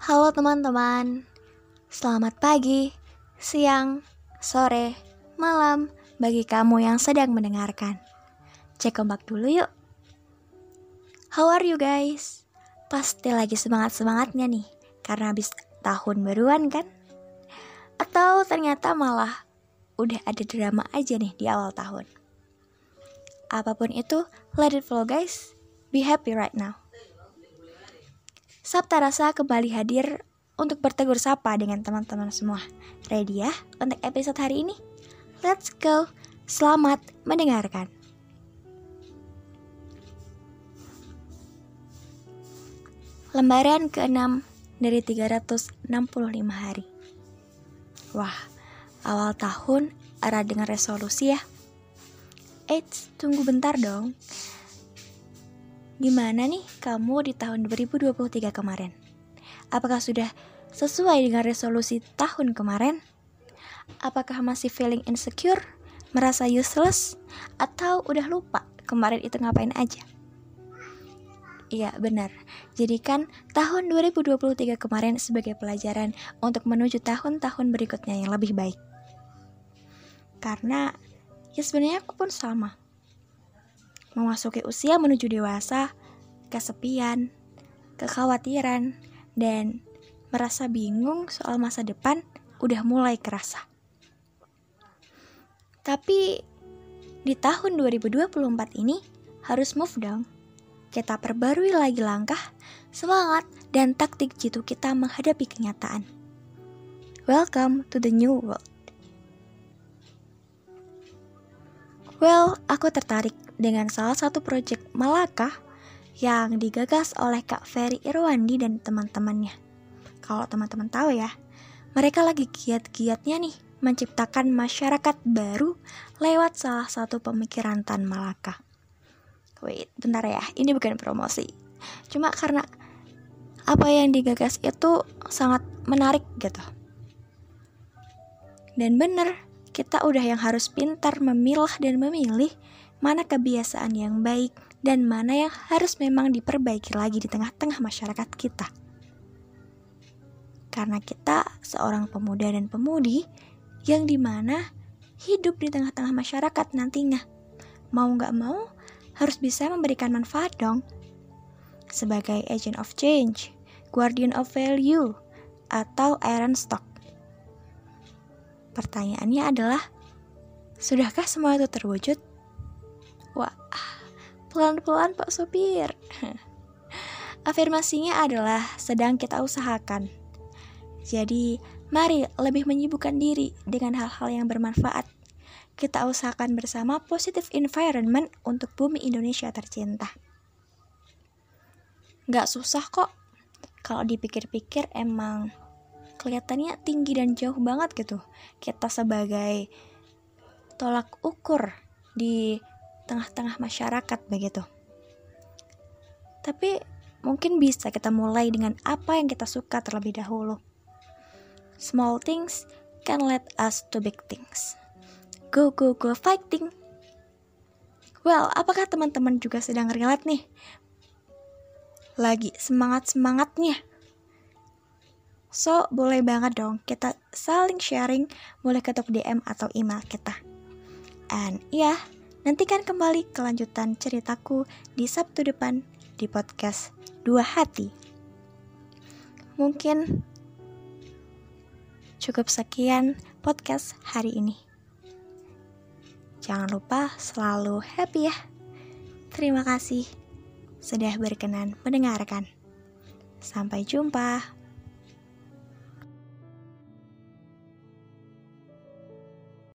Halo teman-teman, selamat pagi, siang, sore, malam bagi kamu yang sedang mendengarkan. Cek ombak dulu yuk. How are you guys? Pasti lagi semangat-semangatnya nih, karena habis tahun baruan kan? Atau ternyata malah udah ada drama aja nih di awal tahun. Apa pun itu, let it flow guys. Be happy right now. Sabta Rasa kembali hadir untuk bertegur sapa dengan teman-teman semua. Ready ya untuk episode hari ini? Let's go. Selamat mendengarkan. Lembaran ke-6 dari 365 hari. Wah, awal tahun arah dengan resolusi ya. Eits, tunggu bentar dong. Gimana nih kamu di tahun 2023 kemarin? Apakah sudah sesuai dengan resolusi tahun kemarin? Apakah masih feeling insecure, merasa useless, atau udah lupa kemarin itu ngapain aja? Iya, benar. Jadikan tahun 2023 kemarin sebagai pelajaran untuk menuju tahun-tahun berikutnya yang lebih baik. Karena ya sebenarnya aku pun sama memasuki usia menuju dewasa, kesepian, kekhawatiran, dan merasa bingung soal masa depan udah mulai kerasa. Tapi di tahun 2024 ini harus move dong. Kita perbarui lagi langkah, semangat, dan taktik jitu kita menghadapi kenyataan. Welcome to the new world. Well, aku tertarik dengan salah satu proyek Malaka yang digagas oleh Kak Ferry Irwandi dan teman-temannya. Kalau teman-teman tahu ya, mereka lagi giat-giatnya nih menciptakan masyarakat baru lewat salah satu pemikiran Tan Malaka. Wait, bentar ya, ini bukan promosi. Cuma karena apa yang digagas itu sangat menarik gitu. Dan bener, kita udah yang harus pintar memilah dan memilih mana kebiasaan yang baik dan mana yang harus memang diperbaiki lagi di tengah-tengah masyarakat kita. Karena kita seorang pemuda dan pemudi yang di mana hidup di tengah-tengah masyarakat nantinya. Mau nggak mau, harus bisa memberikan manfaat dong. Sebagai agent of change, guardian of value, atau iron stock. Pertanyaannya adalah, sudahkah semua itu terwujud? Wah, pelan-pelan Pak Sopir. Afirmasinya adalah sedang kita usahakan. Jadi, mari lebih menyibukkan diri dengan hal-hal yang bermanfaat. Kita usahakan bersama positive environment untuk bumi Indonesia tercinta. Gak susah kok. Kalau dipikir-pikir emang kelihatannya tinggi dan jauh banget gitu. Kita sebagai tolak ukur di tengah-tengah masyarakat begitu. Tapi mungkin bisa kita mulai dengan apa yang kita suka terlebih dahulu. Small things can lead us to big things. Go go go fighting. Well, apakah teman-teman juga sedang relate nih? Lagi semangat-semangatnya. So, boleh banget dong kita saling sharing, boleh ketuk DM atau email kita. And iya, yeah, Nantikan kembali kelanjutan ceritaku di Sabtu depan di podcast Dua Hati. Mungkin cukup sekian podcast hari ini. Jangan lupa selalu happy ya. Terima kasih sudah berkenan mendengarkan. Sampai jumpa.